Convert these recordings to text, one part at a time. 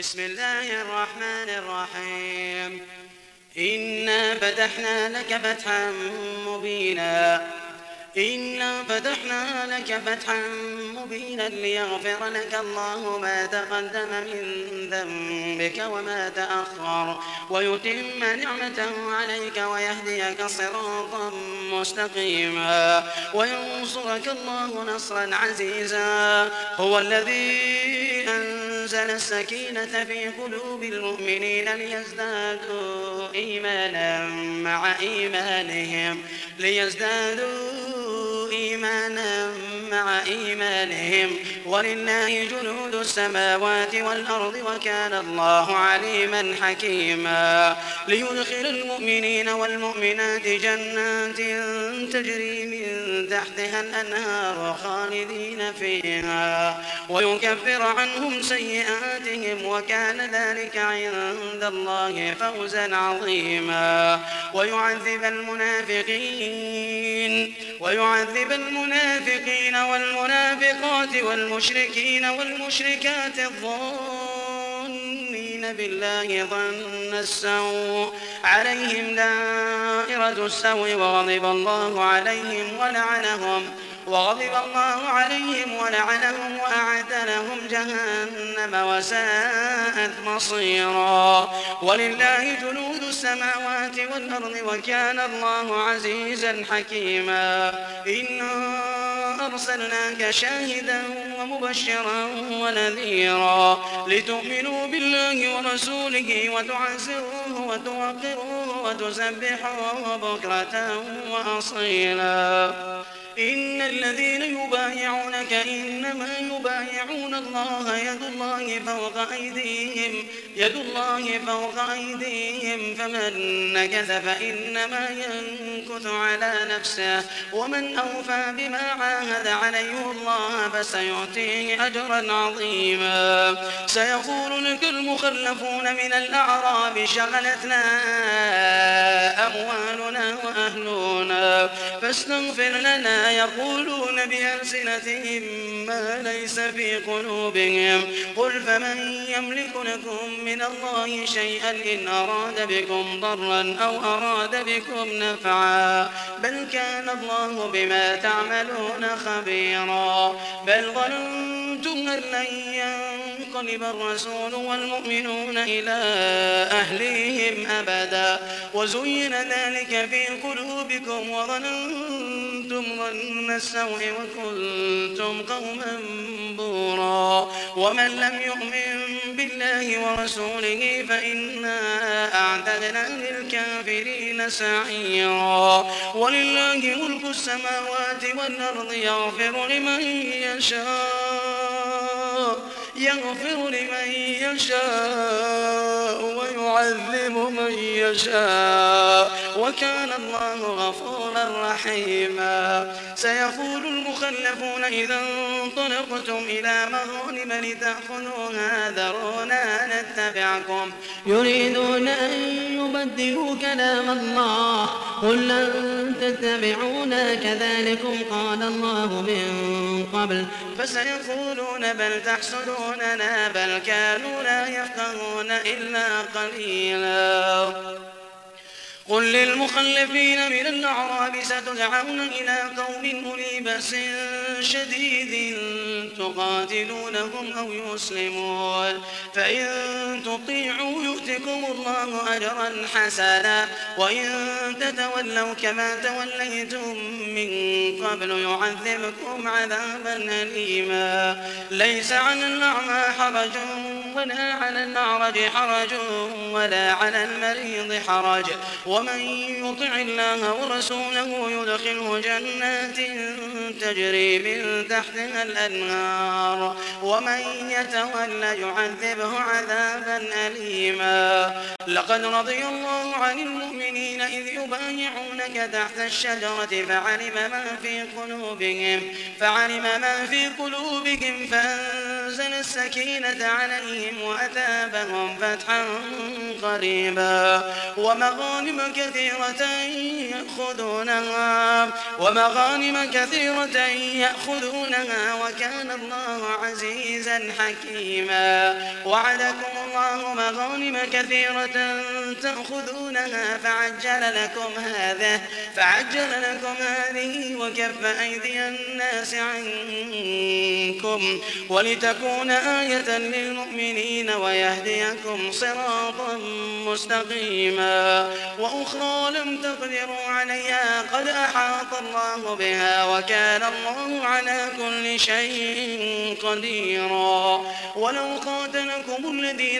بسم الله الرحمن الرحيم. إنا فتحنا لك فتحا مبينا. إنا فتحنا لك فتحا مبينا ليغفر لك الله ما تقدم من ذنبك وما تأخر. ويتم نعمته عليك ويهديك صراطا مستقيما. وينصرك الله نصرا عزيزا. هو الذي أنزل السكينة في قلوب المؤمنين ليزدادوا إيمانا مع إيمانهم ليزدادوا إيمانا مع إيمانهم ولله جنود السماوات والأرض وكان الله عليما حكيما. ليدخل المؤمنين والمؤمنات جنات تجري من تحتها الأنهار خالدين فيها ويكفر عنهم سيئاتهم وكان ذلك عند الله فوزا عظيما. ويعذب المنافقين ويعذب المنافقين والمنافقات والمشركين والمشركات الظنين بالله ظن السوء عليهم دائرة السوء وغضب الله عليهم ولعنهم وغضب الله عليهم ولعنهم وأعد لهم جهنم وساءت مصيرا ولله جنود السماوات والأرض وكان الله عزيزا حكيما إنا أرسلناك شاهدا ومبشرا ونذيرا لتؤمنوا بالله ورسوله وتعزروه وتوقروه وتسبحوه بكرة وأصيلا. إن الذين يبايعونك إنما يبايعون الله يد الله فوق أيديهم يد الله فوق أيديهم فمن نكث فإنما ينكث على نفسه ومن أوفى بما عاهد عليه الله فسيؤتيه أجرا عظيما. سيقول لك المخلفون من الأعراب شغلتنا أموالنا وأهلنا فاستغفر لنا يقولون بألسنتهم ما ليس في قلوبهم. قل فمن يملك لكم من الله شيئا إن أراد بكم ضرا أو أراد بكم نفعا. بل كان الله بما تعملون خبيرا. بل ظننتم أن لن ينقلب الرسول والمؤمنون إلى أهليهم أبدا. وزين ذلك في قلوبكم وظننتم ظن السوء وكنتم قوما بورا. ومن لم يؤمن بالله ورسوله فإنا أعتدنا للكافرين سعيرا. ولله ملك السماوات والأرض يغفر لمن يشاء. يغفر لمن يشاء ويعذب من يشاء وكان الله غفورا رحيما. سيقول المخلفون إذا انطلقتم إلى مغانم لتأخذوها ذرونا نتبعكم يريدون أن يبدلوا كلام الله. قل لن تتبعونا. كذلكم قال الله من قبل. فسيقولون بل تحسدوننا. بل كانوا لا يفقهون إلا قليلا. قل للمخلفين من الأعراب ستدعون إلى قوم أولي بأس شديد تقاتلونهم أو يسلمون. فإن تطيعوا يؤتكم الله أجرا حسنا. وإن تتولوا كما توليتم من قبل يعذبكم عذابا أليما. ليس على الأعمى حرج ولا على الأعرج حرج ولا على المريض حرج. ومن يطع الله ورسوله يدخله جنات تجري من تحتها الأنهار. ومن يتولى يعذبه عذابا أليما. لقد رضي الله عن المؤمنين إذ يبايعونك تحت الشجرة فعلم ما في قلوبهم فعلم ما في قلوبهم فأنزل السكينة عليهم وأثابهم فتحا قريبا ومغانم كثيرة يأخذونها ومغانم كثيرة يأخذونها وكان الله عزيزا حكيما. وعدكم الله مغانم كثيرة تأخذونها فعجل لكم هذا فعجل لكم هذه وكف أيدي الناس عنكم. ولتكون آية للمؤمنين ويهديكم صراطا مستقيما. وأخرى لم تقدروا عليها قد أحاط الله بها وكان الله على كل شيء قديرا. ولو قاتلكم الذين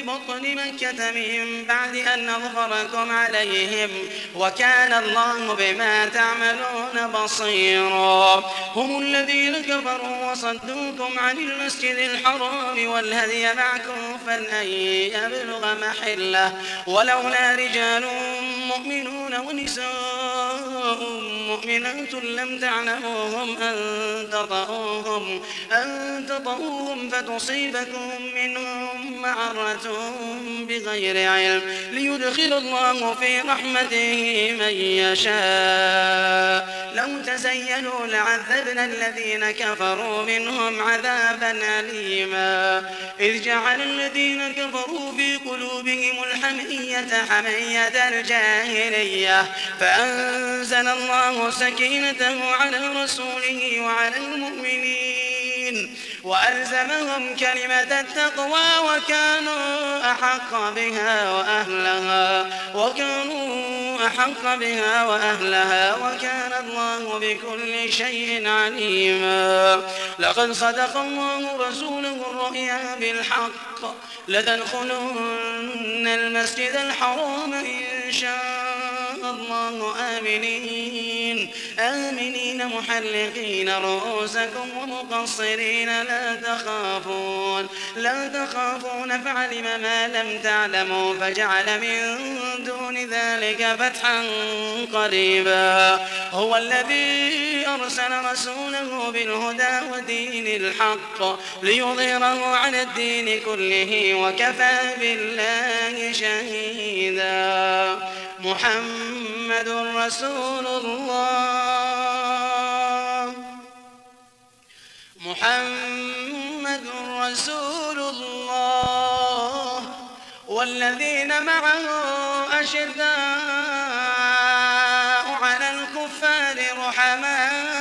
ببطن مكة من بعد أن أظهركم عليهم وكان الله بما تعملون بصيرا. هم الذين كفروا وصدوكم عن المسجد الحرام والهدي معكوفا أن يبلغ محلة. ولولا رجال مؤمنون ونساء مؤمنات لم تعلموهم أن تطؤوهم أن تطؤوهم فتصيبكم منهم معرة بغير علم. ليدخل الله في رحمته من يشاء. لو تزينوا لعذبنا الذين كفروا منهم عذابا أليما. إذ جعل الذين كفروا في قلوبهم الحمية حمية الجاهلية. فأنزل الله سكينته على رسوله وعلى المؤمنين وألزمهم كلمة التقوى وكانوا أحق بها وأهلها وكانوا أحق بها وأهلها وكان الله بكل شيء عليما لقد صدق الله رسوله الرؤيا بالحق لتدخلن المسجد الحرام إن شاء الله آمنين. آمنين محلقين رؤوسكم ومقصرين. لا تخافون. لا تخافون. فعلم ما لم تعلموا فجعل من دون ذلك فتحا قريبا. هو الذي أرسل رسوله بالهدى ودين الحق ليظهره على الدين كله وكفى بالله شهيدا. محمد رسول الله. محمد رسول الله. والذين معه أشداء على الكفار رحماء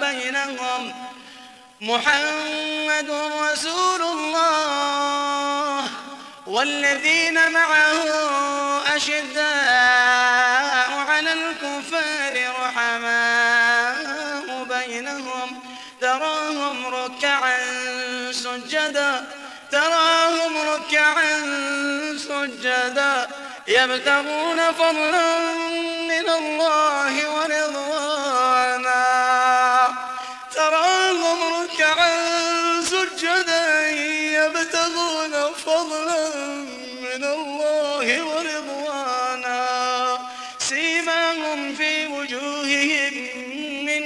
بينهم. محمد رسول الله. والذين معه سجدا يبتغون فضلا من الله ورضوانا. تراهم ركعا سجدا يبتغون فضلا من الله ورضوانا. سيماهم في وجوههم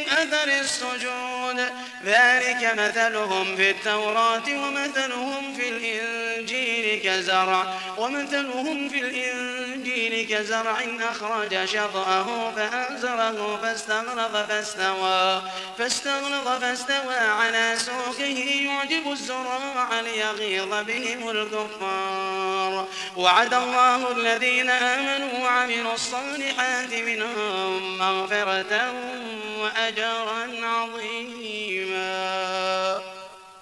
أثر السجود. ذلك مثلهم في التوراة ومثلهم في الإنجيل كزرع. ومثلهم في الإنجيل كزرع أخرج شطأه فأنزره فاستغلظ فاستوى فاستغلظ فاستوى على سوقه يعجب الزراع ليغيظ بهم الكفار. وعد الله الذين آمنوا وعملوا الصالحات منهم مغفرة وأجرا عظيما.